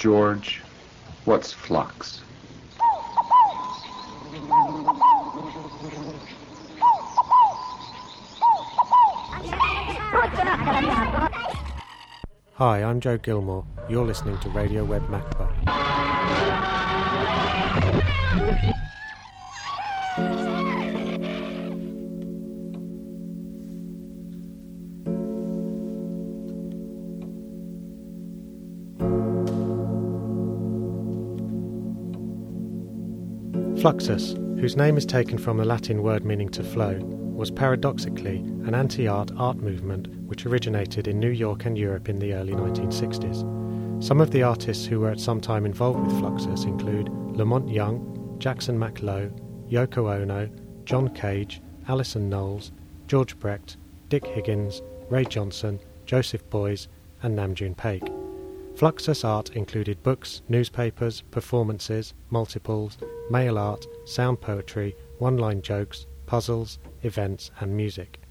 George, what's flux? Hi, I'm Joe Gilmore. You're listening to Radio Web Macba. Fluxus, whose name is taken from the Latin word meaning to flow, was paradoxically an anti art art movement which originated in New York and Europe in the early 1960s. Some of the artists who were at some time involved with Fluxus include La Monte Young, Jackson Mac Low, Yoko Ono, John Cage, Alison Knowles, George Brecht, Dick Higgins, Ray Johnson, Joseph Beuys, and Nam June Paik. Fluxus art included books, newspapers, performances, multiples, mail art, sound poetry, one line jokes, puzzles, events, and music.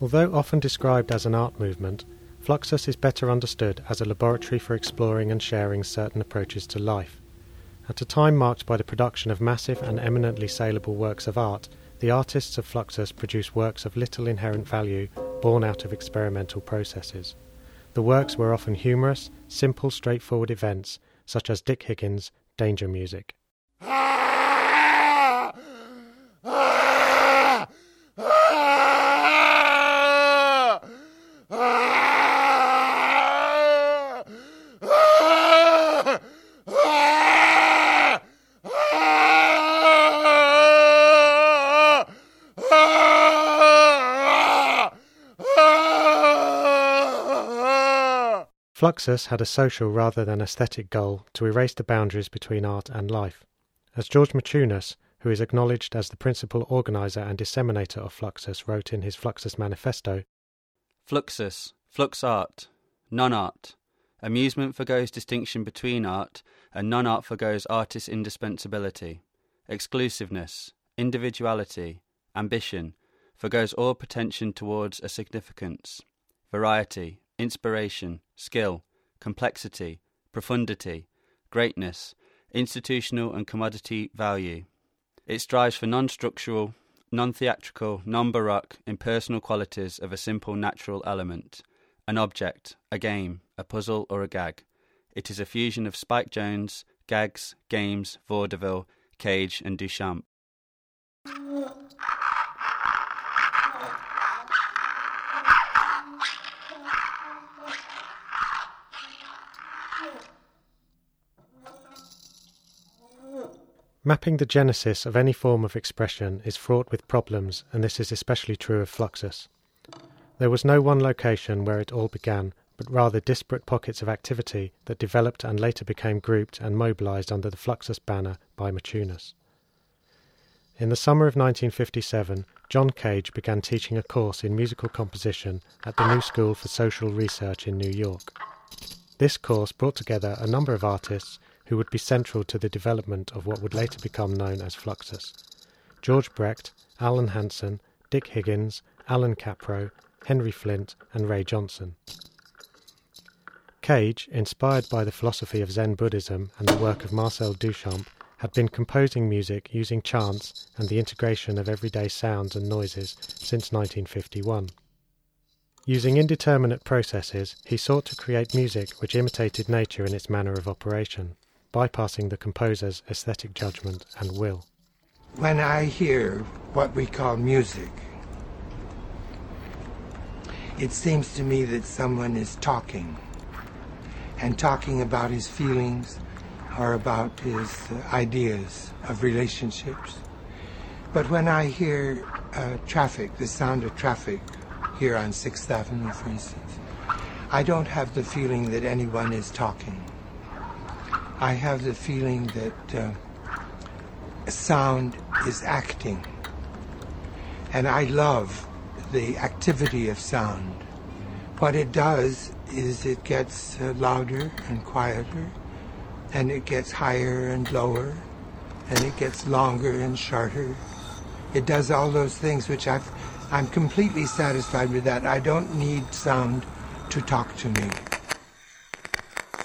Although often described as an art movement, Fluxus is better understood as a laboratory for exploring and sharing certain approaches to life. At a time marked by the production of massive and eminently saleable works of art, the artists of Fluxus produce works of little inherent value born out of experimental processes. The works were often humorous, simple, straightforward events, such as Dick Higgins' Danger Music. Fluxus had a social rather than aesthetic goal to erase the boundaries between art and life. As George Maciunas, who is acknowledged as the principal organizer and disseminator of Fluxus, wrote in his Fluxus Manifesto Fluxus, flux art, non art. Amusement forgoes distinction between art, and non art forgoes artist's indispensability. Exclusiveness, individuality, ambition forgoes all pretension towards a significance. Variety, inspiration, skill, complexity, profundity, greatness, institutional and commodity value. It strives for non structural, non theatrical, non baroque, impersonal qualities of a simple natural element an object, a game, a puzzle, or a gag. It is a fusion of Spike Jones, gags, games, vaudeville, Cage, and Duchamp. Mapping the genesis of any form of expression is fraught with problems, and this is especially true of Fluxus. There was no one location where it all began, but rather disparate pockets of activity that developed and later became grouped and mobilized under the Fluxus banner by Maciunas. In the summer of 1957, John Cage began teaching a course in musical composition at the New School for Social Research in New York. This course brought together a number of artists who would be central to the development of what would later become known as Fluxus. George Brecht, Alan Hansen, Dick Higgins, Allan Kaprow, Henry Flynt, and Ray Johnson. Cage, inspired by the philosophy of Zen Buddhism and the work of Marcel Duchamp, had been composing music using chance and the integration of everyday sounds and noises since 1951. Using indeterminate processes, he sought to create music which imitated nature in its manner of operation, bypassing the composer's aesthetic judgment and will. When I hear what we call music, it seems to me that someone is talking and talking about his feelings or about his ideas of relationships. But when I hear uh, traffic, the sound of traffic here on 6th Avenue, for instance, I don't have the feeling that anyone is talking. I have the feeling that uh, sound is acting. And I love the activity of sound. What it does is it gets uh, louder and quieter, and it gets higher and lower, and it gets longer and shorter. It does all those things which I've, I'm completely satisfied with that. I don't need sound to talk to me.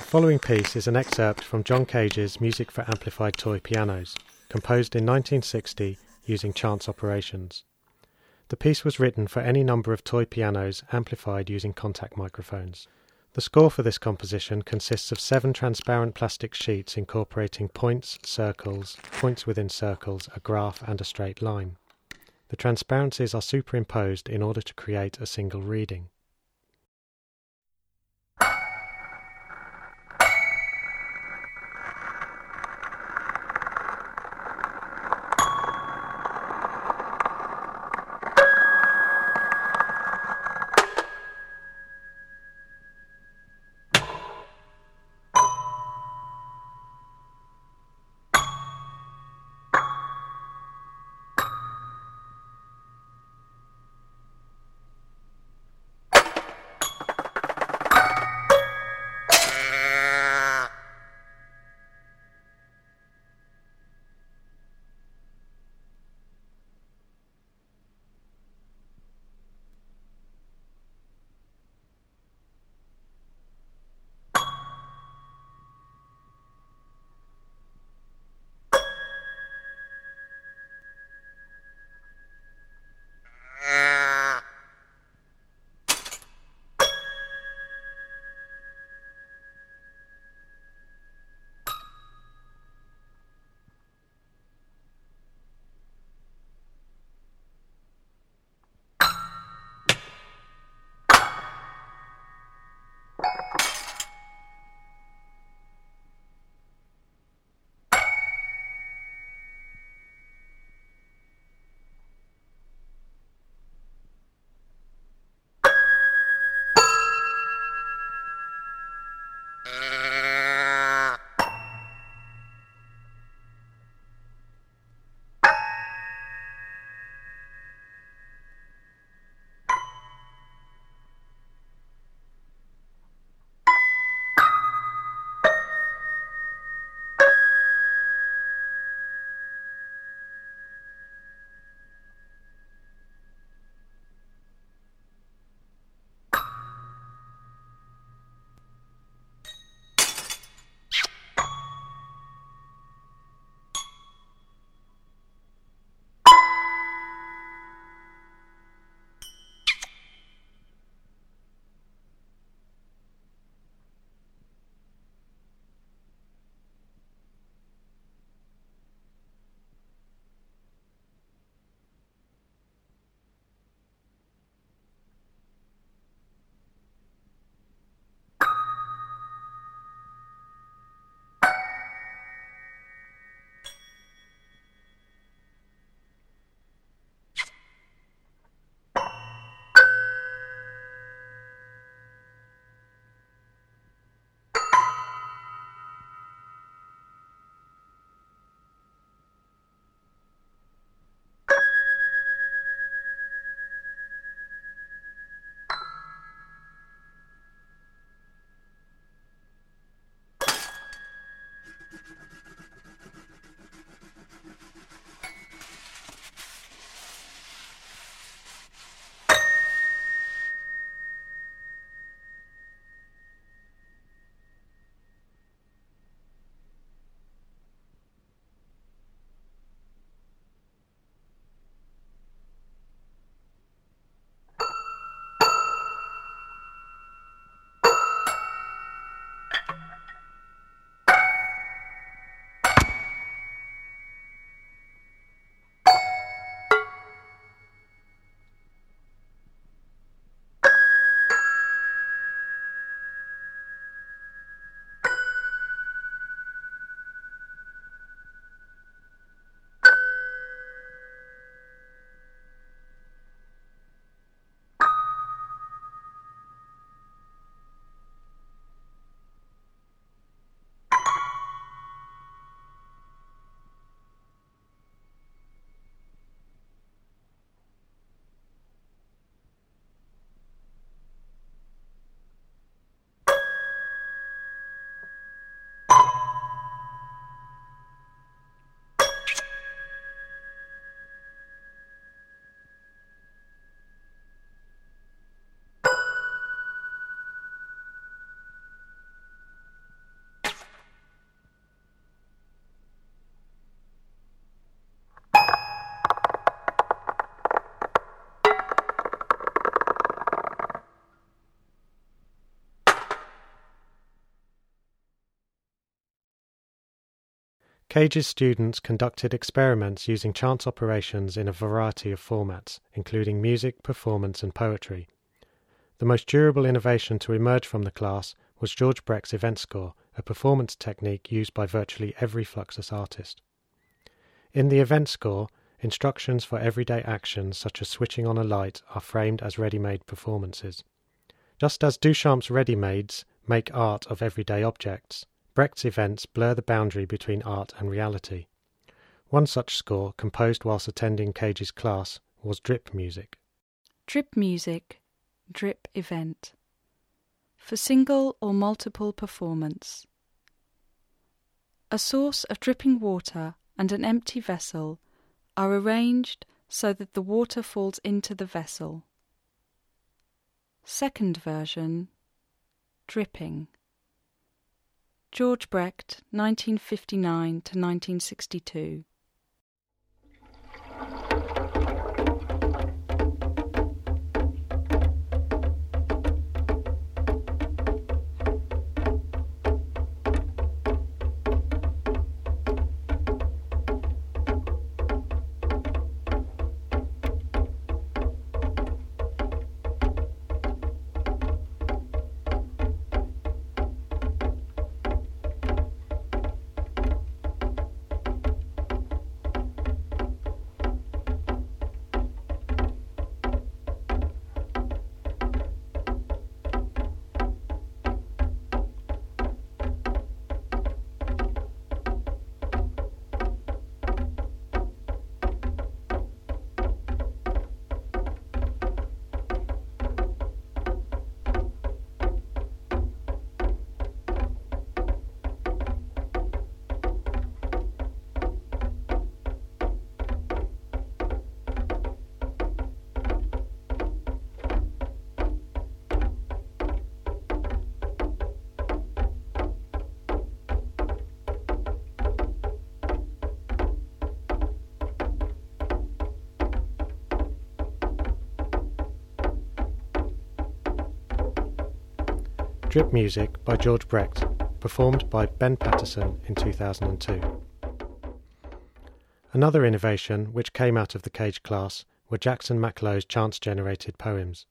Following piece is an excerpt from John Cage's Music for Amplified Toy Pianos, composed in 1960 using chance operations. The piece was written for any number of toy pianos amplified using contact microphones. The score for this composition consists of seven transparent plastic sheets incorporating points, circles, points within circles, a graph, and a straight line. The transparencies are superimposed in order to create a single reading. Cage's students conducted experiments using chance operations in a variety of formats, including music, performance, and poetry. The most durable innovation to emerge from the class was George Brecht's event score, a performance technique used by virtually every Fluxus artist. In the event score, instructions for everyday actions such as switching on a light are framed as ready made performances. Just as Duchamp's ready mades make art of everyday objects, Brecht's events blur the boundary between art and reality. One such score, composed whilst attending Cage's class, was drip music. Drip music, drip event. For single or multiple performance. A source of dripping water and an empty vessel are arranged so that the water falls into the vessel. Second version Dripping. George Brecht, 1959 to 1962. Drip Music by George Brecht, performed by Ben Patterson in 2002. Another innovation which came out of the Cage class were Jackson Mac Low's chance generated poems.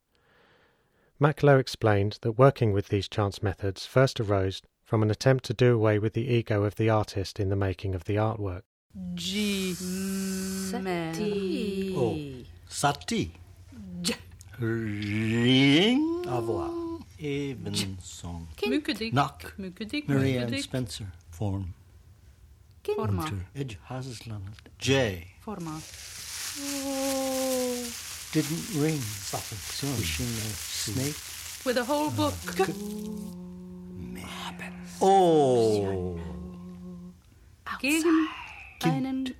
Mac Low explained that working with these chance methods first arose from an attempt to do away with the ego of the artist in the making of the artwork. G. Sati. Oh. Sati. J. Ring. Avoir. Evensong. Mukedik. Knock. Mukedik. Marianne Mukedik. Spencer. Form. Forma. Hunter. Edge Hasland. J. Forma. Didn't ring. Soon. Wishing a snake. With a whole book. Ah. Oh. Gegen einen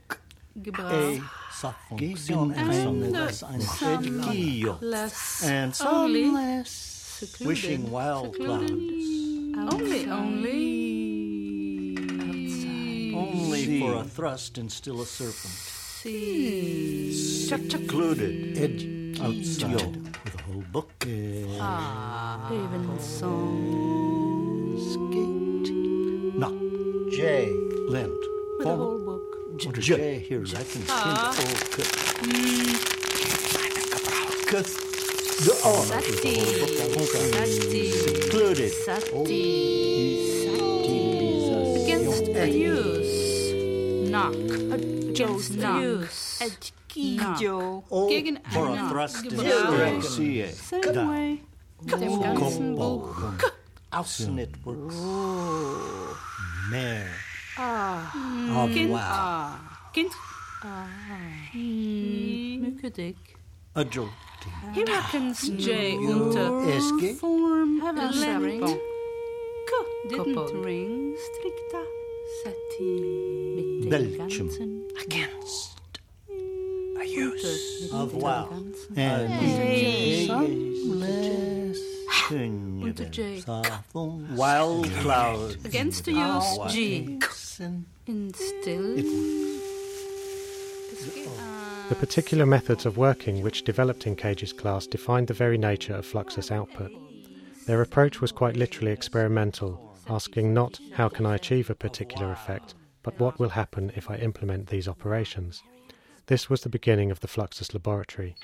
Gebrauch. A. Gegen eines ein Edgio. Less. And Only. sunless. Secluded. Wishing wild Secluded. clouds. Only, only. Only for a thrust and still a serpent. See. Secluded. Edge outside. With a whole book. Even song. Skate. Knock. J. Lent. With a whole book. What a J here. I can Ah. skin the cut. Cut. The oh. Sati. Sati. Secluded. Sati. Against the use. Knock. Against the use. Knock. Oh, Gegen for a einen thrust and Gebrauch. still a Same way. Dem ganzen Buch. Außennetworks. Mehr. Ah. Of Kind. wow. Ah. Kind. Ah. Mukedik. A jolting. He reckons J unter Eske. form Have a lent. K didn't Koppel. ring. Strikta. Sati. Mit dem Belgium. ganzen Against. A use of wow. And Hey. sunless. Unter J. Wild cloud. Against the use G. And In still. The particular methods of working which developed in Cage's class defined the very nature of Fluxus output. Their approach was quite literally experimental, asking not how can I achieve a particular effect, but what will happen if I implement these operations? This was the beginning of the Fluxus laboratory.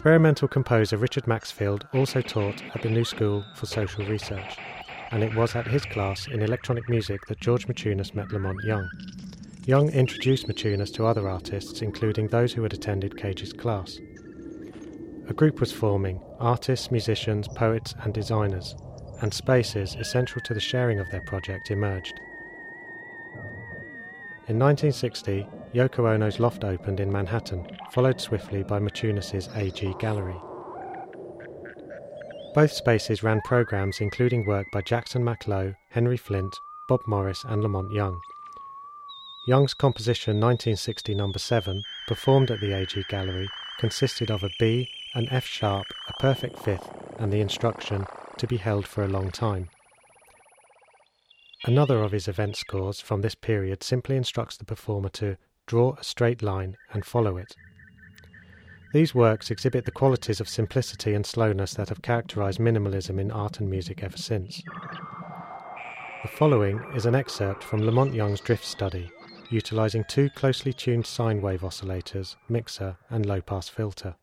Experimental composer Richard Maxfield also taught at the New School for Social Research, and it was at his class in electronic music that George Maciunas met La Monte Young. Young introduced Maciunas to other artists, including those who had attended Cage's class. A group was forming artists, musicians, poets, and designers, and spaces essential to the sharing of their project emerged. In 1960, Yoko Ono's loft opened in Manhattan, followed swiftly by Maciunas' AG Gallery. Both spaces ran programs including work by Jackson Mac Low, Henry Flynt, Bob Morris, and La Monte Young. Young's composition 1960 No. 7, performed at the AG Gallery, consisted of a B, an F sharp, a perfect fifth, and the instruction to be held for a long time. Another of his event scores from this period simply instructs the performer to draw a straight line and follow it. These works exhibit the qualities of simplicity and slowness that have characterized minimalism in art and music ever since. The following is an excerpt from La Monte Young's drift study, utilizing two closely tuned sine wave oscillators, mixer, and low pass filter.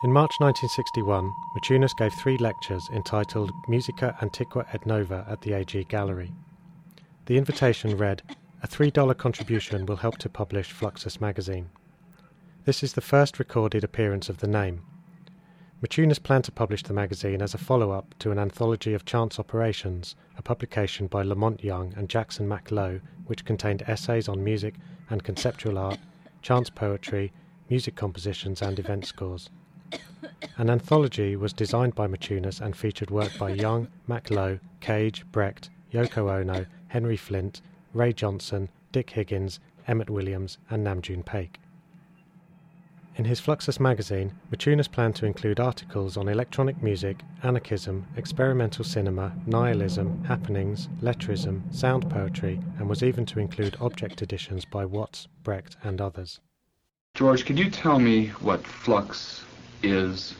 In March 1961, Maciunas gave three lectures entitled Musica Antiqua et Nova at the AG Gallery. The invitation read, A $3 contribution will help to publish Fluxus magazine. This is the first recorded appearance of the name. Maciunas planned to publish the magazine as a follow up to an anthology of chance operations, a publication by La Monte Young and Jackson Mac Low, which contained essays on music and conceptual art, chance poetry, music compositions, and event scores. An anthology was designed by Maciunas and featured work by Young, Mac Low, Cage, Brecht, Yoko Ono, Henry Flynt, Ray Johnson, Dick Higgins, Emmett Williams, and Nam June Paik. In his Fluxus magazine, Maciunas planned to include articles on electronic music, anarchism, experimental cinema, nihilism, happenings, lettrism, sound poetry, and was even to include object editions by Watts, Brecht, and others. George, could you tell me what flux is?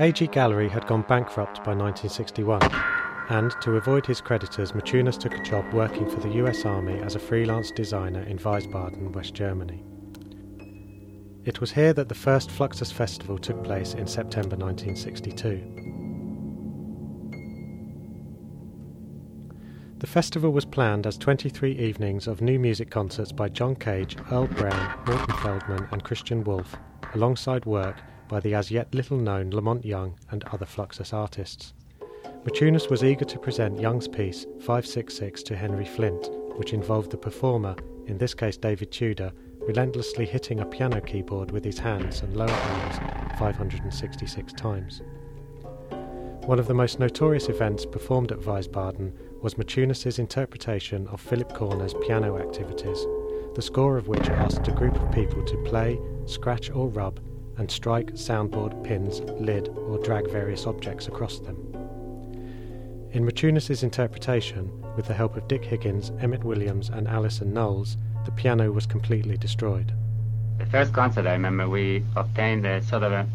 AG Gallery had gone bankrupt by 1961, and to avoid his creditors, Maciunas took a job working for the US Army as a freelance designer in Wiesbaden, West Germany. It was here that the first Fluxus Festival took place in September 1962. The festival was planned as 23 evenings of new music concerts by John Cage, Earle Brown, Morton Feldman, and Christian Wolff, alongside work by the as yet little known La Monte Young and other Fluxus artists. Maciunas was eager to present Young's piece 566 to Henry Flynt, which involved the performer, in this case David Tudor, relentlessly hitting a piano keyboard with his hands and lower arms 566 times. One of the most notorious events performed at Wiesbaden was Maciunas's interpretation of Philip Corner's piano activities, the score of which asked a group of people to play, scratch or rub and strike soundboard, pins, lid, or drag various objects across them. In Maciunas's interpretation, with the help of Dick Higgins, Emmett Williams, and Alison Knowles, the piano was completely destroyed. The first concert, I remember, we obtained a sort of a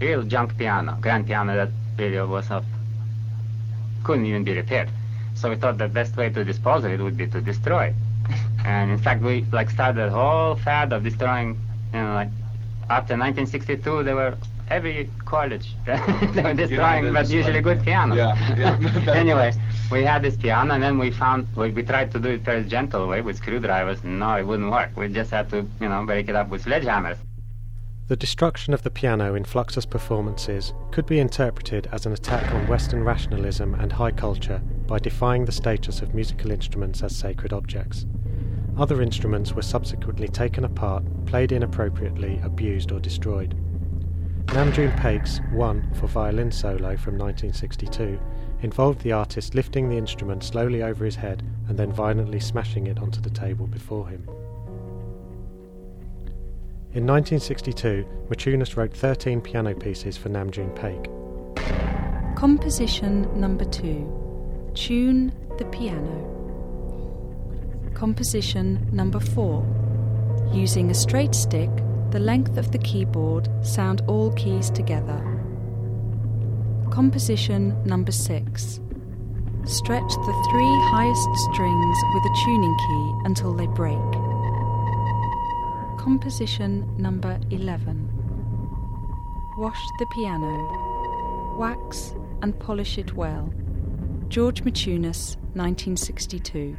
real junk piano, grand piano that really was of couldn't even be repaired. So we thought the best way to dispose of it would be to destroy it. and in fact, we like started a whole fad of destroying, you know, like after 1962, there were every college they were destroying, but usually good piano. Yeah, yeah. anyway, we had this piano, and then we found we, we tried to do it very gentle way with screwdrivers. No, it wouldn't work. We just had to, you know, break it up with sledgehammers. The destruction of the piano in Fluxus performances could be interpreted as an attack on Western rationalism and high culture by defying the status of musical instruments as sacred objects. Other instruments were subsequently taken apart, played inappropriately, abused, or destroyed. Nam June Paik's One for violin solo from 1962 involved the artist lifting the instrument slowly over his head and then violently smashing it onto the table before him. In 1962, Maciunas wrote 13 piano pieces for Nam June Paik. Composition number two Tune the piano. Composition number four Using a straight stick, the length of the keyboard, sound all keys together. Composition number six Stretch the three highest strings with a tuning key until they break. Composition number 11 Wash the piano. Wax and polish it well. George Maciunas, 1962.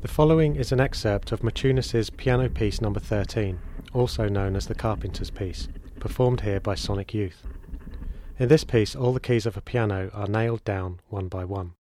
The following is an excerpt of Maciunas's piano piece number 13, also known as the Carpenter's Piece, performed here by Sonic Youth. In this piece, all the keys of a piano are nailed down one by one.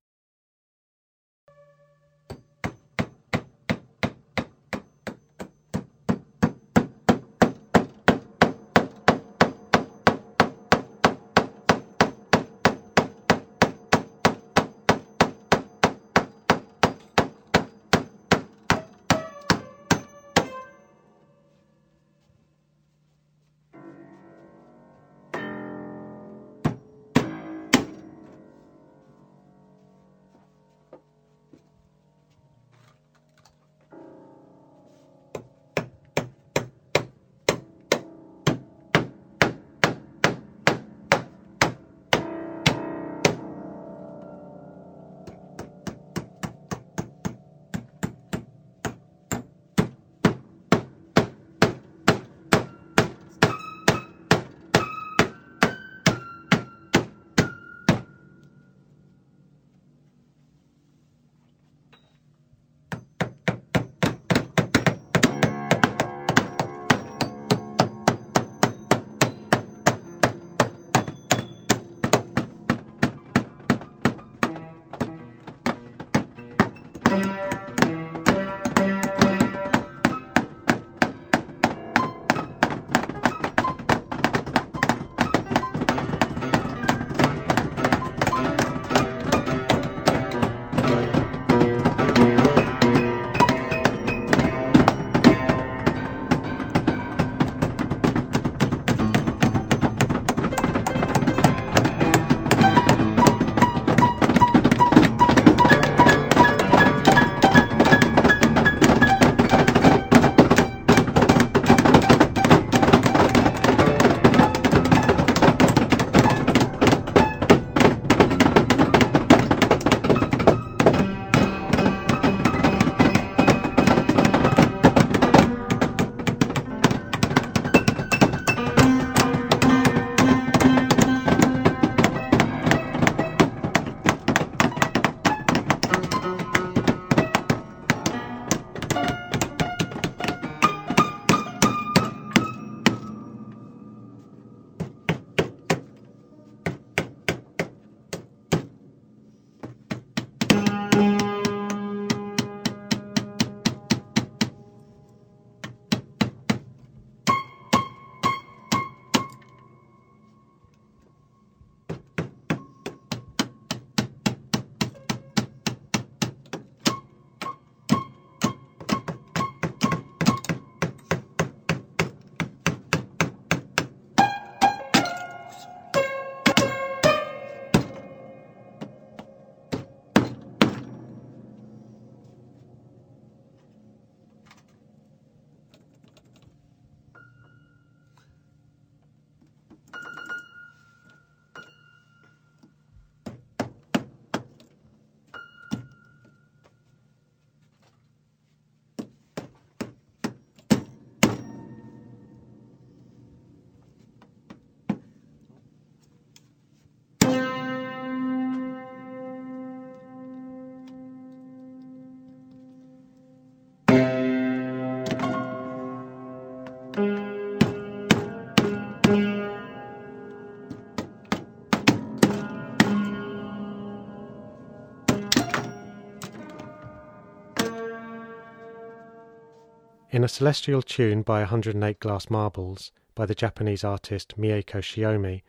In a celestial tune by 108 glass marbles by the Japanese artist Mieko Shiomi,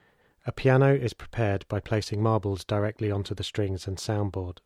a piano is prepared by placing marbles directly onto the strings and soundboard.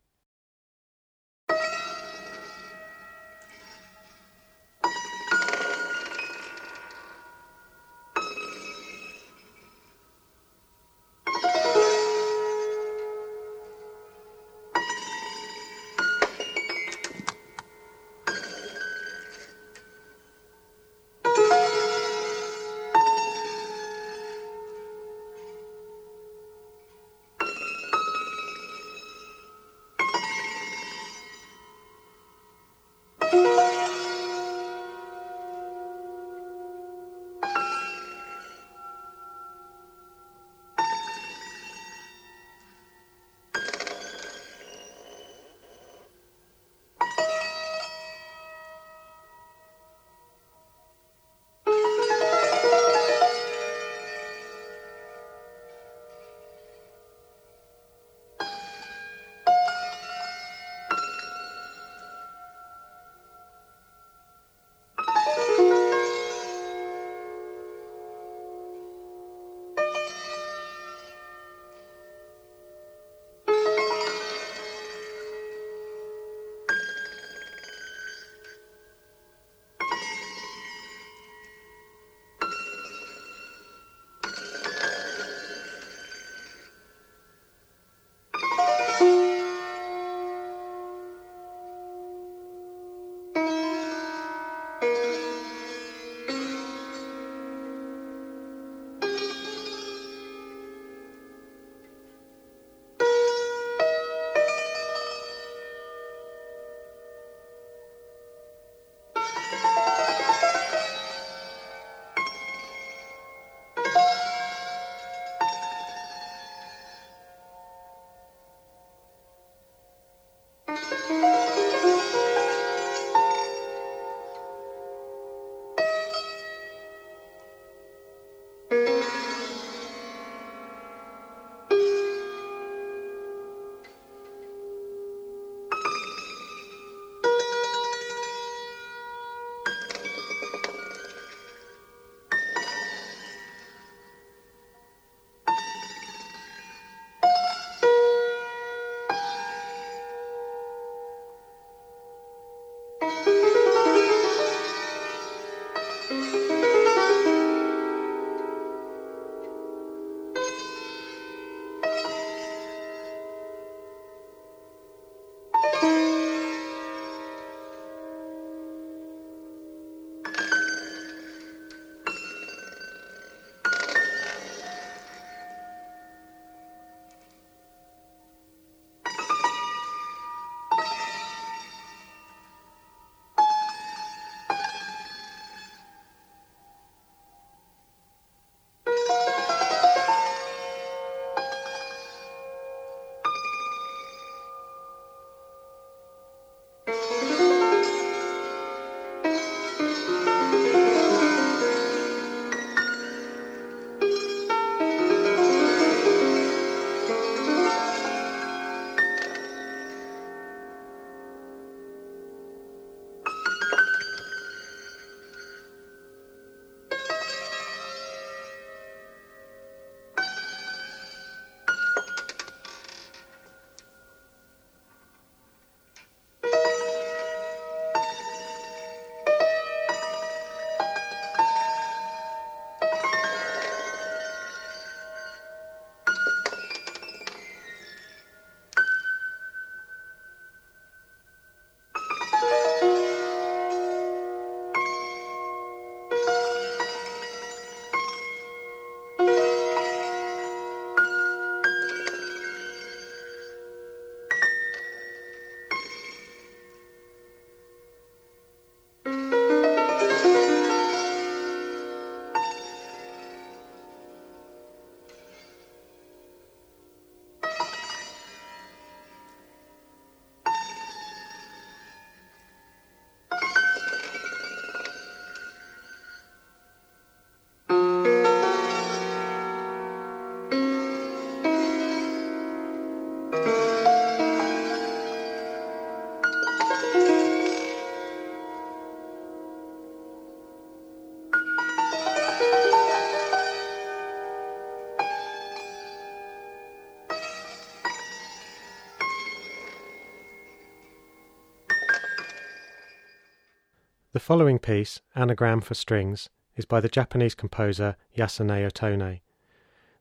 Following piece, Anagram for Strings, is by the Japanese composer Yasunao Tone.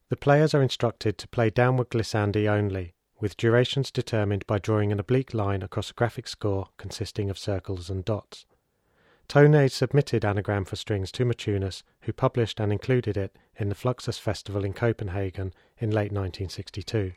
The players are instructed to play downward glissandi only, with durations determined by drawing an oblique line across a graphic score consisting of circles and dots. Tone submitted Anagram for Strings to Maciunas, who published and included it in the Fluxus Festival in Copenhagen in late 1962.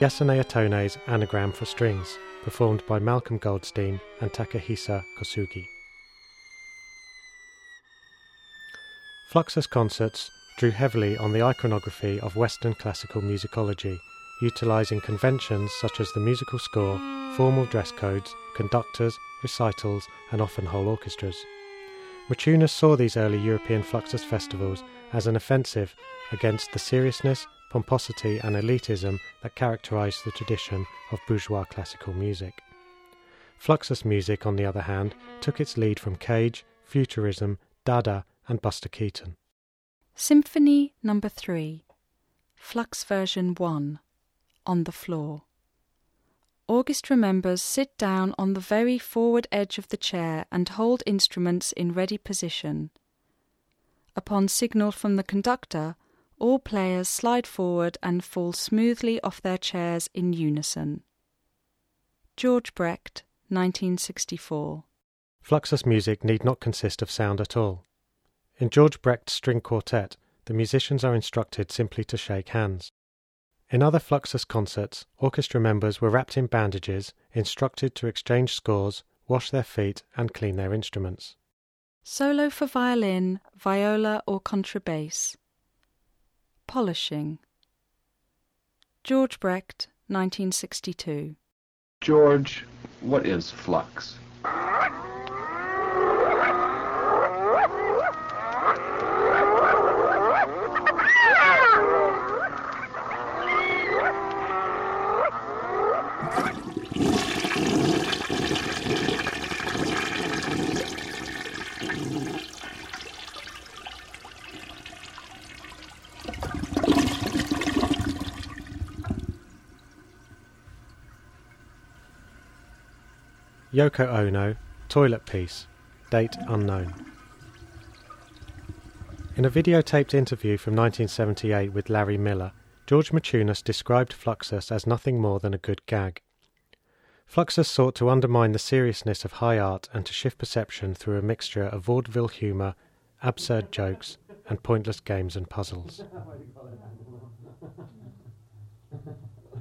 Yasunao Tone's Anagram for Strings, performed by Malcolm Goldstein and Takahisa Kosugi. Fluxus concerts drew heavily on the iconography of Western classical musicology, utilizing conventions such as the musical score, formal dress codes, conductors, recitals, and often whole orchestras. Maciunas saw these early European Fluxus festivals as an offensive against the seriousness, pomposity, and elitism that characterized the tradition of bourgeois classical music. Fluxus music, on the other hand, took its lead from Cage, Futurism, Dada, and Buster Keaton. Symphony Number 3, Flux Version 1, On the Floor. Orchestra members sit down on the very forward edge of the chair and hold instruments in ready position. Upon signal from the conductor, all players slide forward and fall smoothly off their chairs in unison. George Brecht, 1964. Fluxus music need not consist of sound at all. In George Brecht's string quartet, the musicians are instructed simply to shake hands. In other Fluxus concerts, orchestra members were wrapped in bandages, instructed to exchange scores, wash their feet, and clean their instruments. Solo for violin, viola, or contrabass. Polishing. George Brecht, 1962. George, what is flux? Yoko Ono, Toilet Piece, date unknown. In a videotaped interview from 1978 with Larry Miller, George Maciunas described Fluxus as nothing more than a good gag. Fluxus sought to undermine the seriousness of high art and to shift perception through a mixture of vaudeville humour, absurd jokes, and pointless games and puzzles.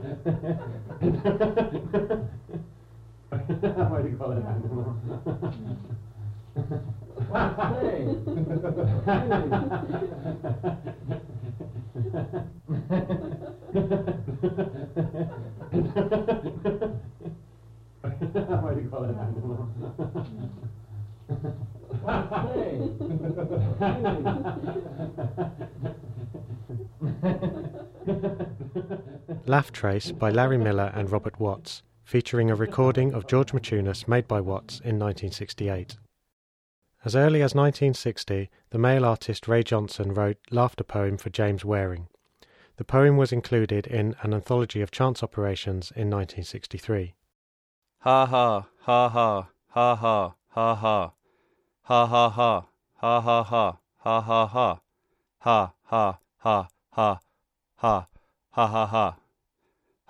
Trace by Larry Miller and Robert Watts, featuring a recording of George Maciunas made by Watts in 1968. As early as 1960, the mail artist Ray Johnson wrote Laughter Poem for James Waring. The poem was included in an anthology of chance operations in 1963. Ha ha, ha ha, ha ha, ha ha. Ha ha ha, ha ha ha, ha ha ha. Ha ha ha ha, ha ha ha ha.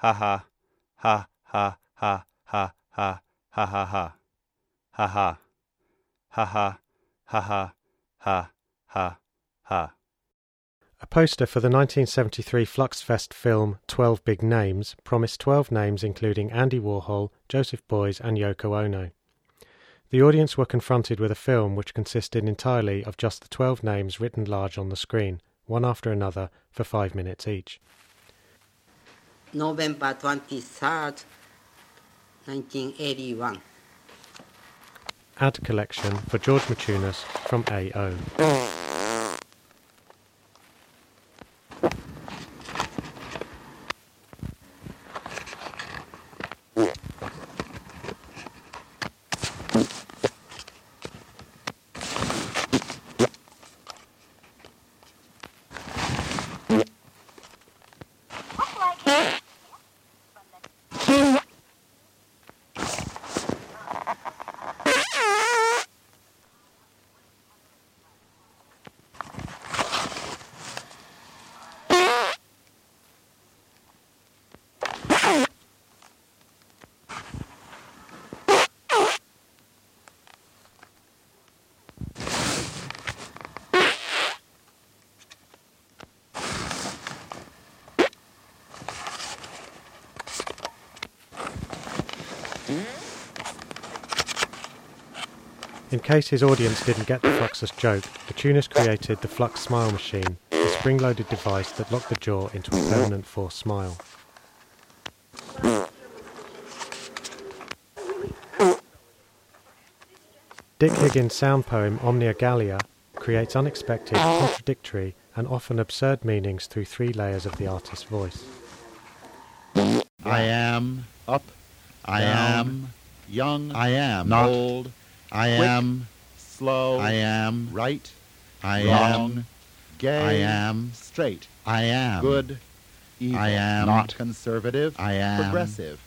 ha. Ha ha ha ha ha ha ha ha. Ha ha. Ha ha. Ha ha. Ha ha ha. ha. A poster for the 1973 Fluxfest film 12 Big Names promised 12 names including Andy Warhol, Joseph Beuys, and Yoko Ono. The audience were confronted with a film which consisted entirely of just the 12 names written large on the screen, one after another, for five minutes each. November 23rd, 1981. Ad collection for George Maciunas from AO. Case his audience didn't get the Fluxus joke, the Maciunas created the Flux Smile Machine, a spring-loaded device that locked the jaw into a permanent forced smile. Dick Higgins' sound poem Omnia Gallia creates unexpected, contradictory, and often absurd meanings through three layers of the artist's voice. I am up. I down, am young. I am not old. I quick, am slow. I am right. I wrong, am gay. I am straight. I am good. Evil. I am not conservative. I am progressive.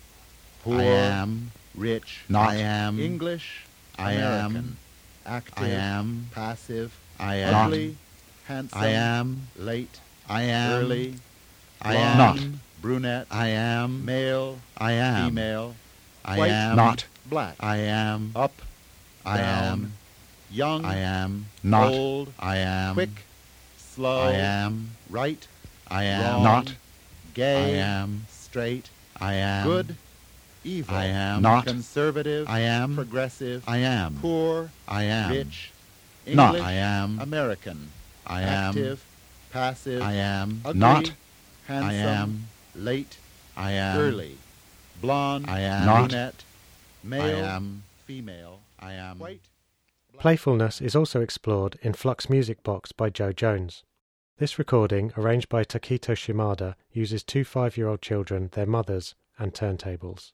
Poor. I am rich. not I am English. I American. am active. I am passive. I am ugly. Handsome. I am late. I am early. I am brunette. I am male. I am female. I white, am not black. I am up. I am young. I am not old. I am quick. Slow. I am right. I am wrong, not gay. I am straight. I am good. Evil. I am not conservative. I am progressive. I am poor. I am rich. not English, I am American. I am active. Passive. I am ugly, not Handsome. I am late. I am early. Blonde. I am not. not brunette. Male. I am female. I am white. Playfulness is also explored in Flux Music Box by Joe Jones. This recording, arranged by Takito Shimada, uses two five year old children, their mothers, and turntables.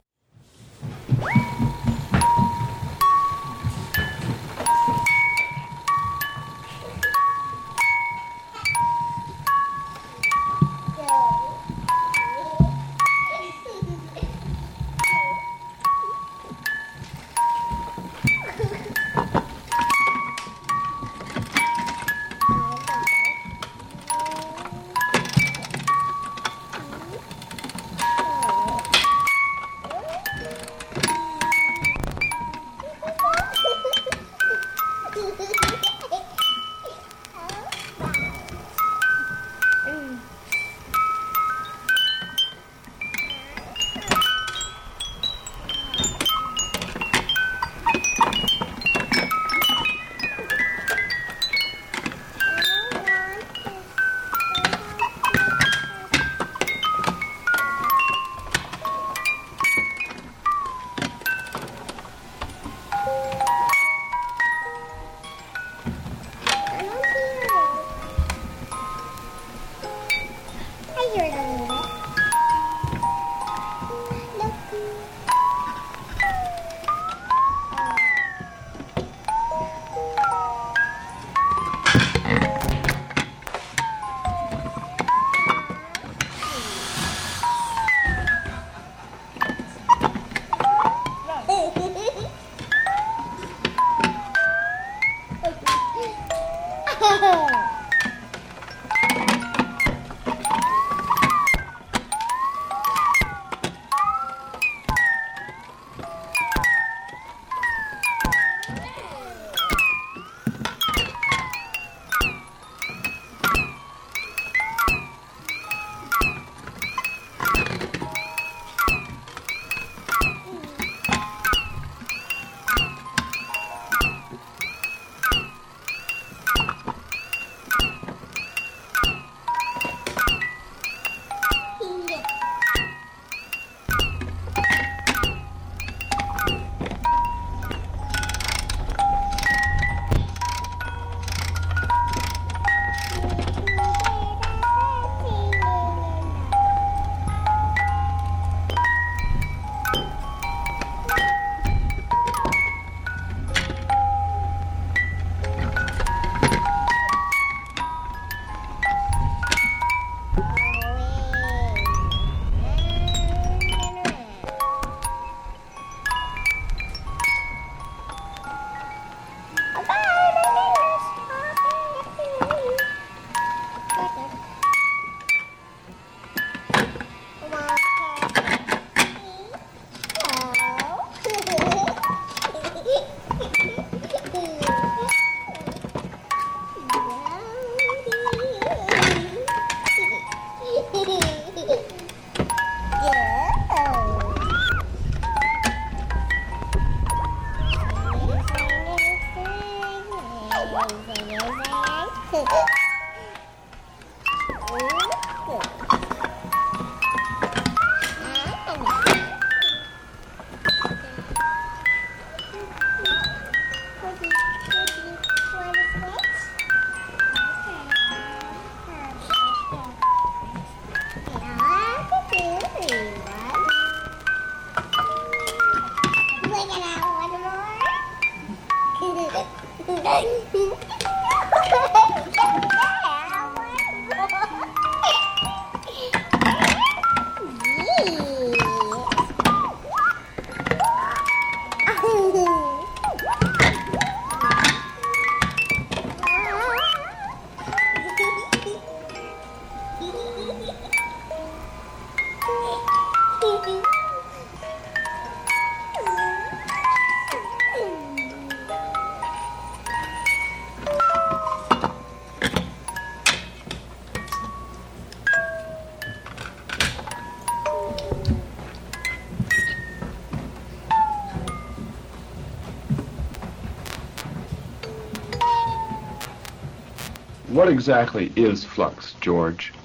What exactly is flux, George?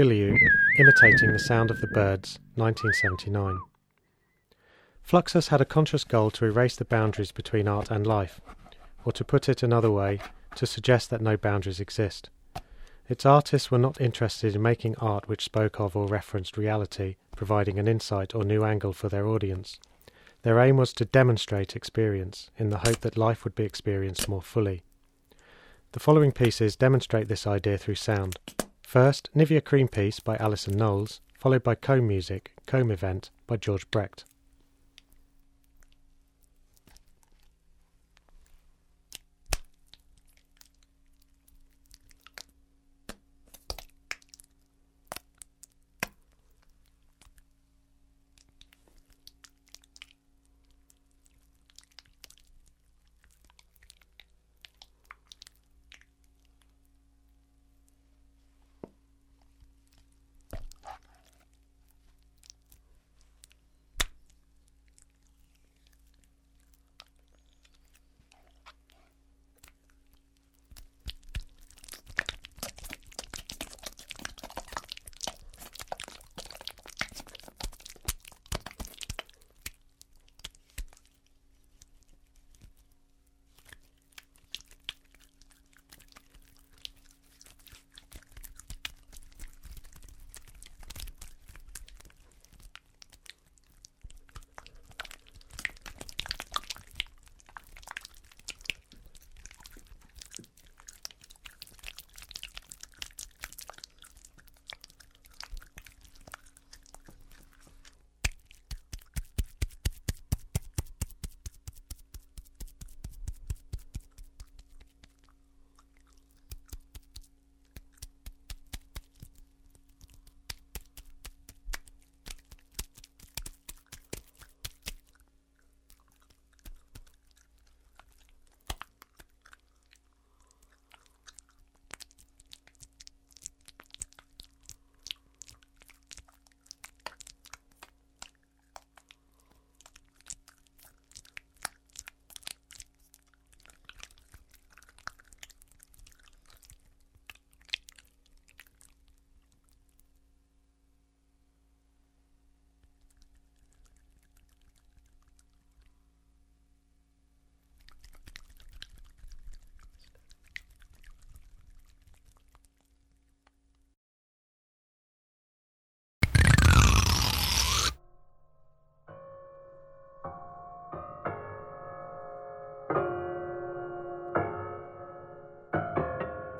Filliou, Imitating the Sound of the Birds, 1979. Fluxus had a conscious goal to erase the boundaries between art and life, or to put it another way, to suggest that no boundaries exist. Its artists were not interested in making art which spoke of or referenced reality, providing an insight or new angle for their audience. Their aim was to demonstrate experience, in the hope that life would be experienced more fully. The following pieces demonstrate this idea through sound. First, Nivea Cream Piece by Alison Knowles, followed by Comb Music, Comb Event by George Brecht.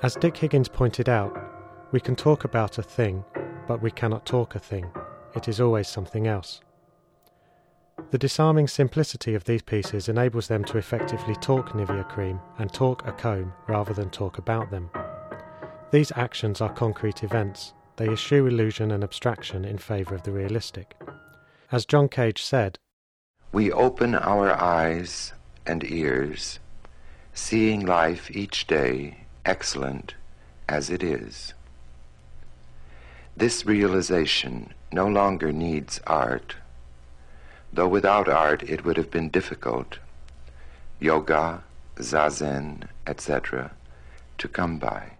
As Dick Higgins pointed out, We can talk about a thing, but we cannot talk a thing. It is always something else. The disarming simplicity of these pieces enables them to effectively talk Nivea cream and talk a comb rather than talk about them. These actions are concrete events. They eschew illusion and abstraction in favour of the realistic. As John Cage said, We open our eyes and ears, seeing life each day excellent as it is. This realization no longer needs art, though without art it would have been difficult, yoga, zazen, etc., to come by.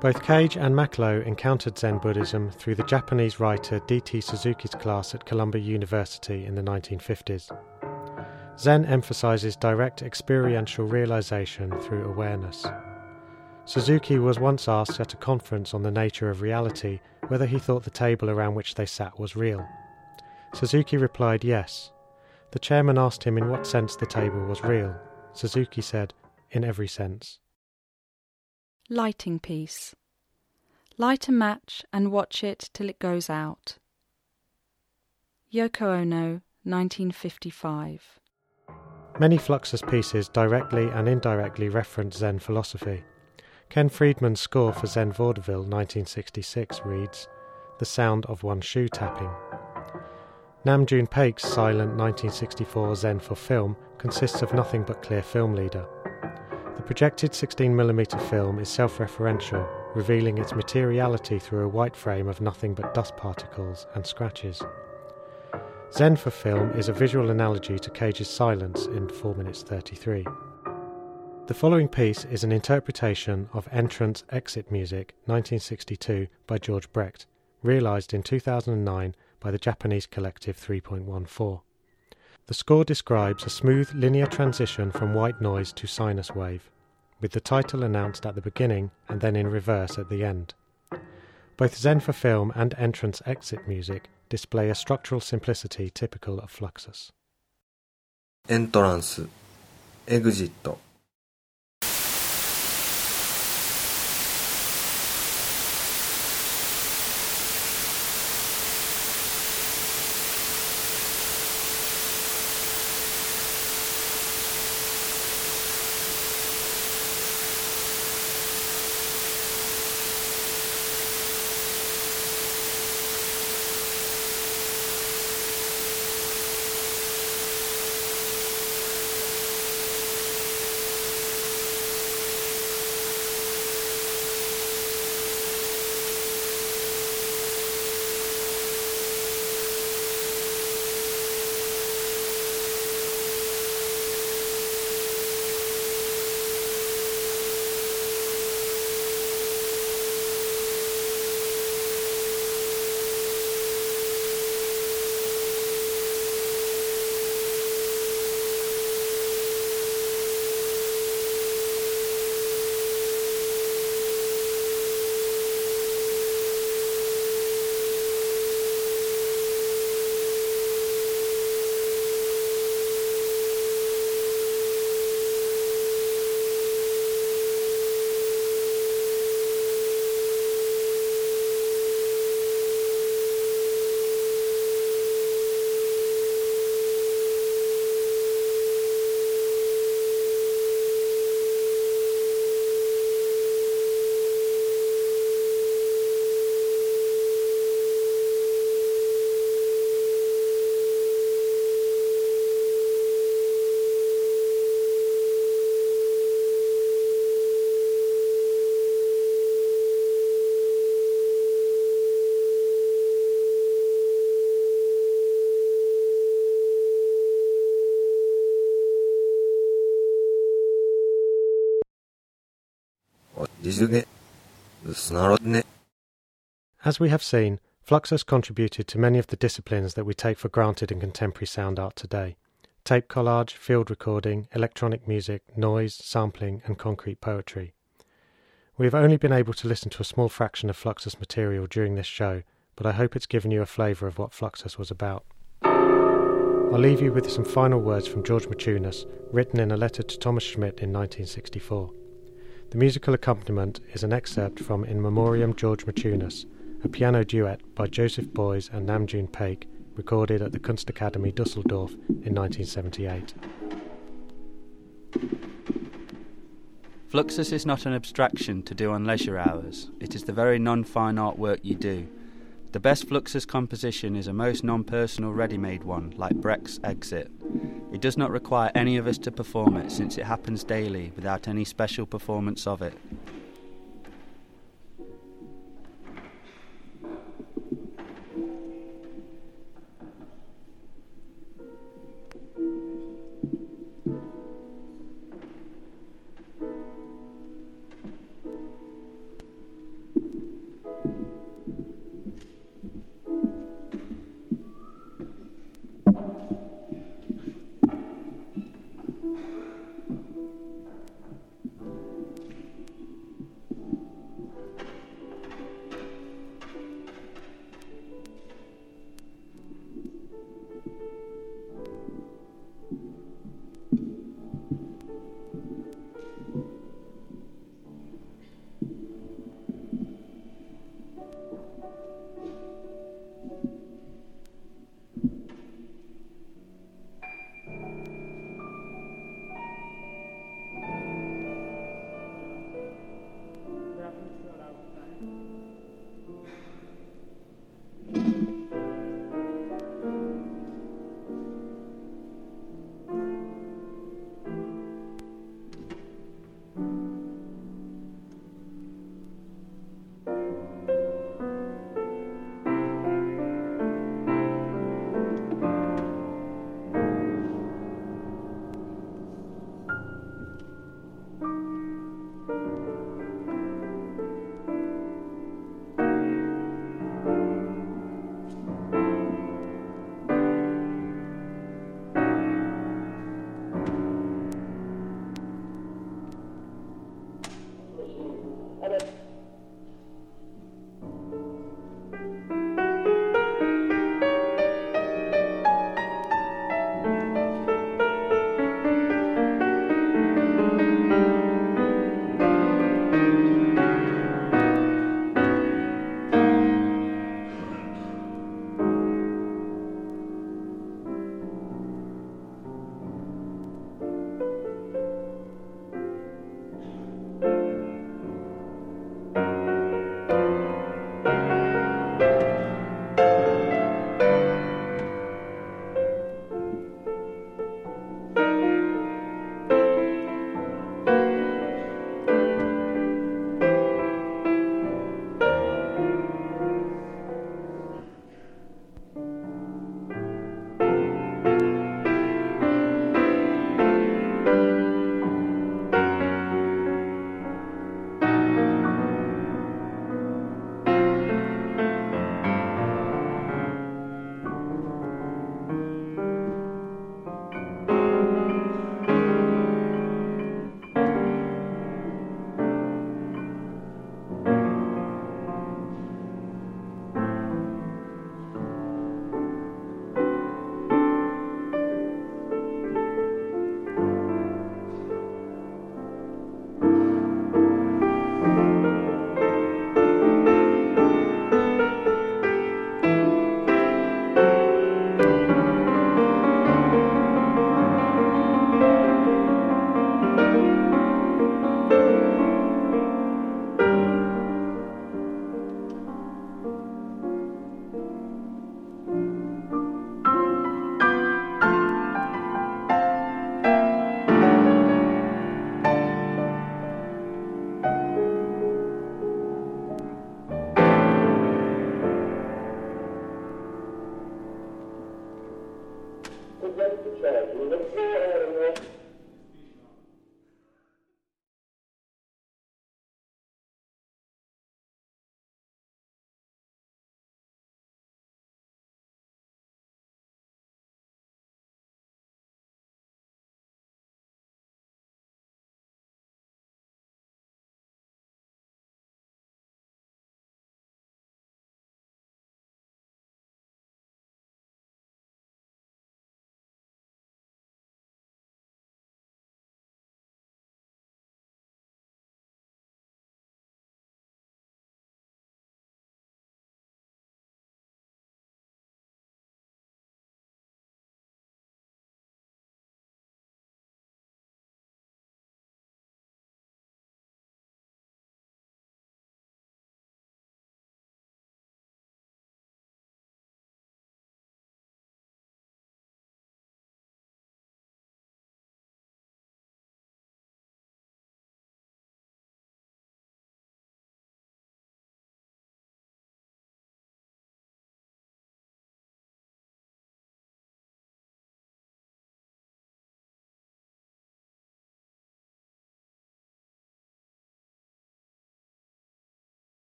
Both Cage and Mac Low encountered Zen Buddhism through the Japanese writer D.T. Suzuki's class at Columbia University in the 1950s. Zen emphasizes direct experiential realization through awareness. Suzuki was once asked at a conference on the nature of reality whether he thought the table around which they sat was real. Suzuki replied yes. The chairman asked him in what sense the table was real. Suzuki said, in every sense. Lighting piece. Light a match and watch it till it goes out. Yoko Ono, 1955. Many Fluxus pieces directly and indirectly reference Zen philosophy. Ken Friedman's score for Zen Vaudeville 1966 reads, The sound of one shoe tapping. Nam June Paik's silent 1964 Zen for film consists of nothing but clear film leader. The projected 16mm film is self referential, revealing its materiality through a white frame of nothing but dust particles and scratches. Zen for film is a visual analogy to Cage's silence in 4 minutes 33. The following piece is an interpretation of Entrance Exit Music 1962 by George Brecht, realized in 2009 by the Japanese collective 3.14. The score describes a smooth linear transition from white noise to sinus wave, with the title announced at the beginning and then in reverse at the end. Both Zen for film and entrance exit music display a structural simplicity typical of Fluxus. エン As we have seen, Fluxus contributed to many of the disciplines that we take for granted in contemporary sound art today tape collage, field recording, electronic music, noise, sampling, and concrete poetry. We have only been able to listen to a small fraction of Fluxus material during this show, but I hope it's given you a flavour of what Fluxus was about. I'll leave you with some final words from George Maciunas, written in a letter to Tomas Schmit in 1964. The musical accompaniment is an excerpt from In Memoriam George Maciunas, a piano duet by Joseph Beuys and Nam June Paik, recorded at the Kunstakademie Dusseldorf in 1978. Fluxus is not an abstraction to do on leisure hours, it is the very non fine art work you do. The best Fluxus composition is a most non personal ready made one, like Brecht's Exit. It does not require any of us to perform it, since it happens daily without any special performance of it.